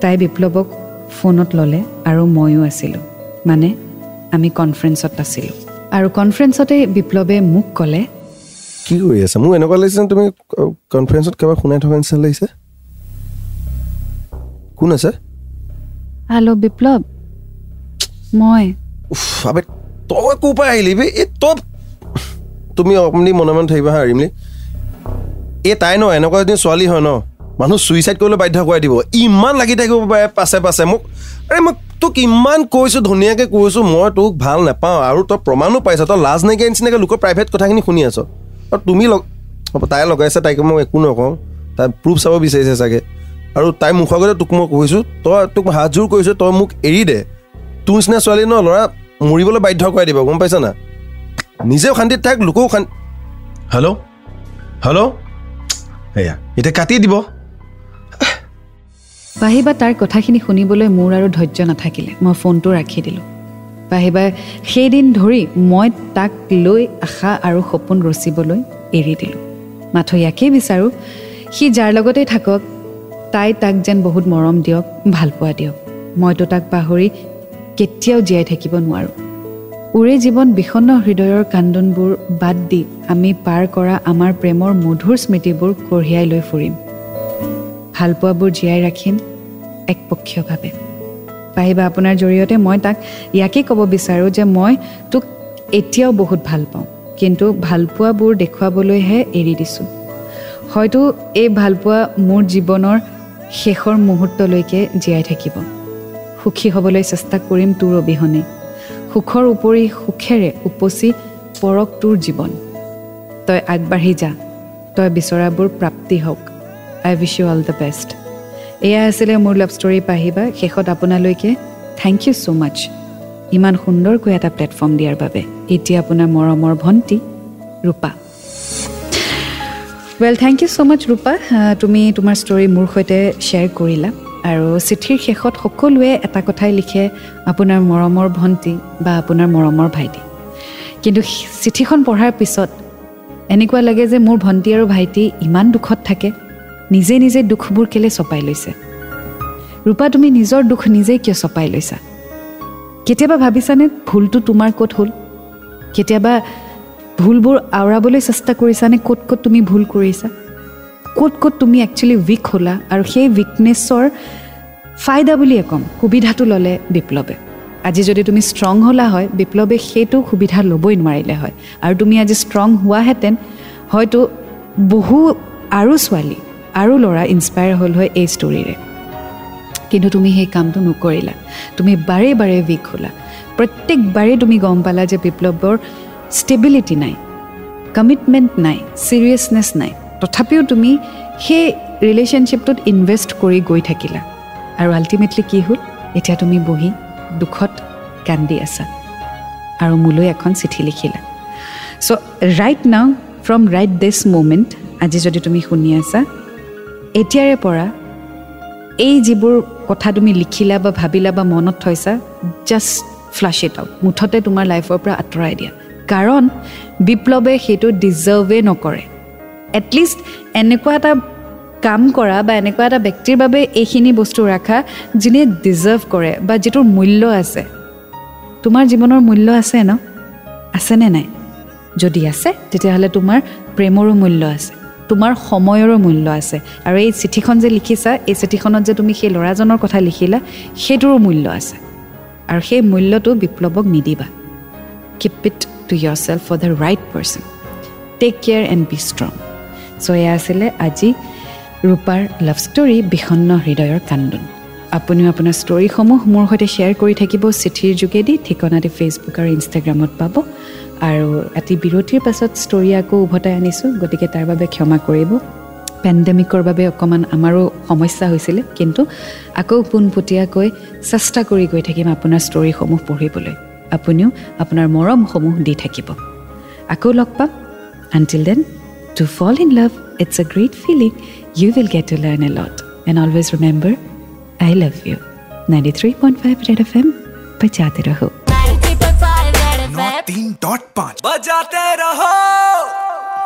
A: তাই বিপ্লৱক ফোনত ল'লে আৰু ময়ো আছিলোঁ। মানে আমি কনফাৰেঞ্চত আছিলোঁ। আৰু কনফাৰেঞ্চতে বিপ্লৱে মোক ক'লে
E: কি কৰি আছা? মোৰ এনেকুৱা লাগিছে তুমি কনফাৰেঞ্চত কাৰোবাক শুনাই থকা নিচিনা লাগিছে। কোন আছে?
A: হেল্ল' বিপ্লৱ মই।
E: উফ, আবে তই ক'ৰ পৰা আহিলি বে? এই তই তুমি অকণমান মনে মনে থাকিবা হা ৰিমলি। এই তাই ন এনেকুৱা এজনী ছোৱালী হয় ন মানুহ চুইচাইড কৰিবলৈ বাধ্য কৰাই দিব। ইমান লাগি থাকিব পাৰে পাছে পাছে মোক আৰে মই তোক ইমান কৈছোঁ ধুনীয়াকৈ কৈছোঁ মই তোক ভাল নাপাওঁ আৰু তই প্ৰমাণো পাইছ তই লাজ নাইকিয়া নিচিনাকৈ লোকৰ প্ৰাইভেট কথাখিনি শুনি আছ। আৰু তুমি লগ তাই লগাইছে তাইক মই একো নকওঁ তাই প্ৰুফ চাব বিচাৰিছে চাগে। আৰু তাই মুখৰ আগতে তোক মই কৈছোঁ তই তোক হাতযোৰ কৰিছোঁ তই মোক এৰি দে। তোৰ নিচিনা ছোৱালী ন ল'ৰা মৰিবলৈ বাধ্য কৰাই দিব গম পাইছ না? নিজেও শান্তিত থাক লোকেও শান্তি হেল্ল' হেল্ল' এয়া এতিয়া কাটি দিব।
A: পাহিবা তাৰ কথাখিনি শুনিবলৈ মোৰ আৰু ধৈৰ্য নাথাকিলে। মই ফোনটো ৰাখি দিলোঁ। পাহিবাই সেইদিন ধৰি মই তাক লৈ আশা আৰু সপোন ৰচিবলৈ এৰি দিলোঁ। মাথো ইয়াকেই বিচাৰোঁ। সি যাৰ লগতেই থাকক তাই তাক যেন বহুত মৰম দিয়ক ভালপোৱা দিয়ক। মইতো তাক পাহৰি কেতিয়াও জীয়াই থাকিব নোৱাৰোঁ। উৰে জীৱন বিষণ্ণ হৃদয়ৰ কান্দোনবোৰ বাদ দি আমি পাৰ কৰা আমাৰ প্ৰেমৰ মধুৰ স্মৃতিবোৰ কঢ়িয়াই লৈ ফুৰিম। ভালপোৱাবোৰ জীয়াই ৰাখিম। একপক্ষীয়ভাৱে পাৰিবা আপোনাৰ জৰিয়তে মই তাক ইয়াকেই ক'ব বিচাৰোঁ যে মই তোক এতিয়াও বহুত ভাল পাওঁ কিন্তু ভালপোৱাবোৰ দেখুৱাবলৈহে এৰি দিছোঁ। হয়তো এই ভালপোৱা মোৰ জীৱনৰ শেষৰ মুহূৰ্তলৈকে জীয়াই থাকিব। সুখী হ'বলৈ চেষ্টা কৰিম তোৰ অবিহনে। সুখৰ উপৰি সুখেৰে উপচি পৰক তোৰ জীৱন। তই আগবাঢ়ি যা তই বিচৰাবোৰ প্ৰাপ্তি হওক। I wish you all the best এয়া আছিলে মোৰ লাভ ষ্টৰী পাহিবা। শেষত আপোনালৈকে থেংক ইউ ছ' মাছ ইমান সুন্দৰকৈ এটা প্লেটফৰ্ম দিয়াৰ বাবে। এতিয়া আপোনাৰ মৰমৰ ভণ্টি Rupa. Well thank you so' much Rupa. তুমি তোমাৰ ষ্টৰী মোৰ সৈতে শ্বেয়াৰ কৰিলা। আৰু চিঠিৰ শেষত সকলোৱে এটা কথাই লিখে আপোনাৰ মৰমৰ ভণ্টি বা আপোনাৰ মৰমৰ ভাইটি। কিন্তু চিঠিখন পঢ়াৰ পিছত এনেকুৱা লাগে যে মোৰ ভণ্টি আৰু ভাইটি ইমান দুখত থাকে। নিজে নিজে দুখবোৰ কেলৈ চপাই লৈছে? ৰূপা তুমি নিজৰ দুখ নিজেই কিয় চপাই লৈছা? কেতিয়াবা ভাবিছানে ভুলটো তোমাৰ ক'ত হ'ল? কেতিয়াবা ভুলবোৰ আওৰাবলৈ চেষ্টা কৰিছানে ক'ত ক'ত তুমি ভুল কৰিছা? ক'ত ক'ত তুমি একচুৱেলি উইক হ'লা আৰু সেই উইকনেছৰ ফাইদা বুলিয়ে ক'ম সুবিধাটো ল'লে বিপ্লৱে। আজি যদি তুমি ষ্ট্ৰং হ'লা হয় বিপ্লৱে সেইটো সুবিধা ল'বই নোৱাৰিলে হয়। আৰু তুমি আজি ষ্ট্ৰং হোৱাহেঁতেন হয়তো বহু আৰু ছোৱালী আৰু ল'ৰা ইনস্পায়াৰ হ'ল হয় এই ষ্টৰীৰে কিন্তু তুমি সেই কামটো নকৰিলা। তুমি বাৰে বাৰে উইক হ'লা। প্ৰত্যেকবাৰেই তুমি গম পালা যে বিপ্লৱৰ ষ্টেবিলিটি নাই কমিটমেণ্ট নাই ছিৰিয়াছনেছ নাই। তথাপিও তুমি সেই ৰিলেশ্যনশ্বিপটোত ইনভেষ্ট কৰি গৈ থাকিলা। আৰু আল্টিমেটলি কি হ'ল? এতিয়া তুমি বহি দুখত কান্দি আছা। আৰু মোলৈ এখন চিঠি লিখিলা। So' right now from right this moment আজি যদি তুমি শুনি আছা এতিয়াৰে পৰা এই যিবোৰ কথা তুমি লিখিলা বা ভাবিলা বা মনত থৈছা জাষ্ট ফ্লাছ ইট আউট মুঠতে তোমাৰ লাইফৰ পৰা আঁতৰাই দিয়া। কাৰণ বিপ্লৱে সেইটো ডিজাৰ্ভে নকৰে। এটলিষ্ট এনেকুৱা এটা কাম কৰা বা এনেকুৱা এটা ব্যক্তিৰ বাবে এইখিনি বস্তু ৰাখা যোনে ডিজাৰ্ভ কৰে বা যিটোৰ মূল্য আছে। তোমাৰ জীৱনৰ মূল্য আছে ন? আছেনে নাই? যদি আছে তেতিয়াহ'লে তোমাৰ প্ৰেমৰো মূল্য আছে। তোমাৰ সময়ৰো মূল্য আছে। আৰু এই চিঠিখন যে লিখিছা এই চিঠিখনত যে তুমি সেই ল'ৰাজনৰ কথা লিখিলা সেইটোৰো মূল্য আছে। আৰু সেই মূল্যটো বিপ্লৱক নিদিবা। Keep it to yourself for the right person take care and be strong so' এয়া আছিলে আজি ৰূপাৰ লাভ ষ্টৰী বিষণ্ণ হৃদয়ৰ কান্দোন আপুনিও আপোনাৰ ষ্টৰীসমূহ মোৰ সৈতে শ্বেয়াৰ কৰি থাকিব চিঠিৰ যোগেদি। ঠিকনাটি ফেচবুক আৰু ইনষ্টাগ্ৰামত পাব। আৰু ৰাতি বিৰতিৰ পাছত ষ্টৰি আকৌ উভতাই আনিছোঁ গতিকে তাৰ বাবে ক্ষমা কৰিব। পেণ্ডেমিকৰ বাবে অকণমান আমাৰো সমস্যা হৈছিলে কিন্তু আকৌ পোনপটীয়াকৈ চেষ্টা কৰি গৈ থাকিম আপোনাৰ ষ্টৰিসমূহ পঢ়িবলৈ। আপুনিও আপোনাৰ মৰমসমূহ দি থাকিব। আকৌ লগ পাম। Until then to fall in love it's a great feeling you will get to learn a lot and always remember I love you ninety three point five red F M পাতে
F: ৰহক तीन डॉट पाँच। बजाते रहो।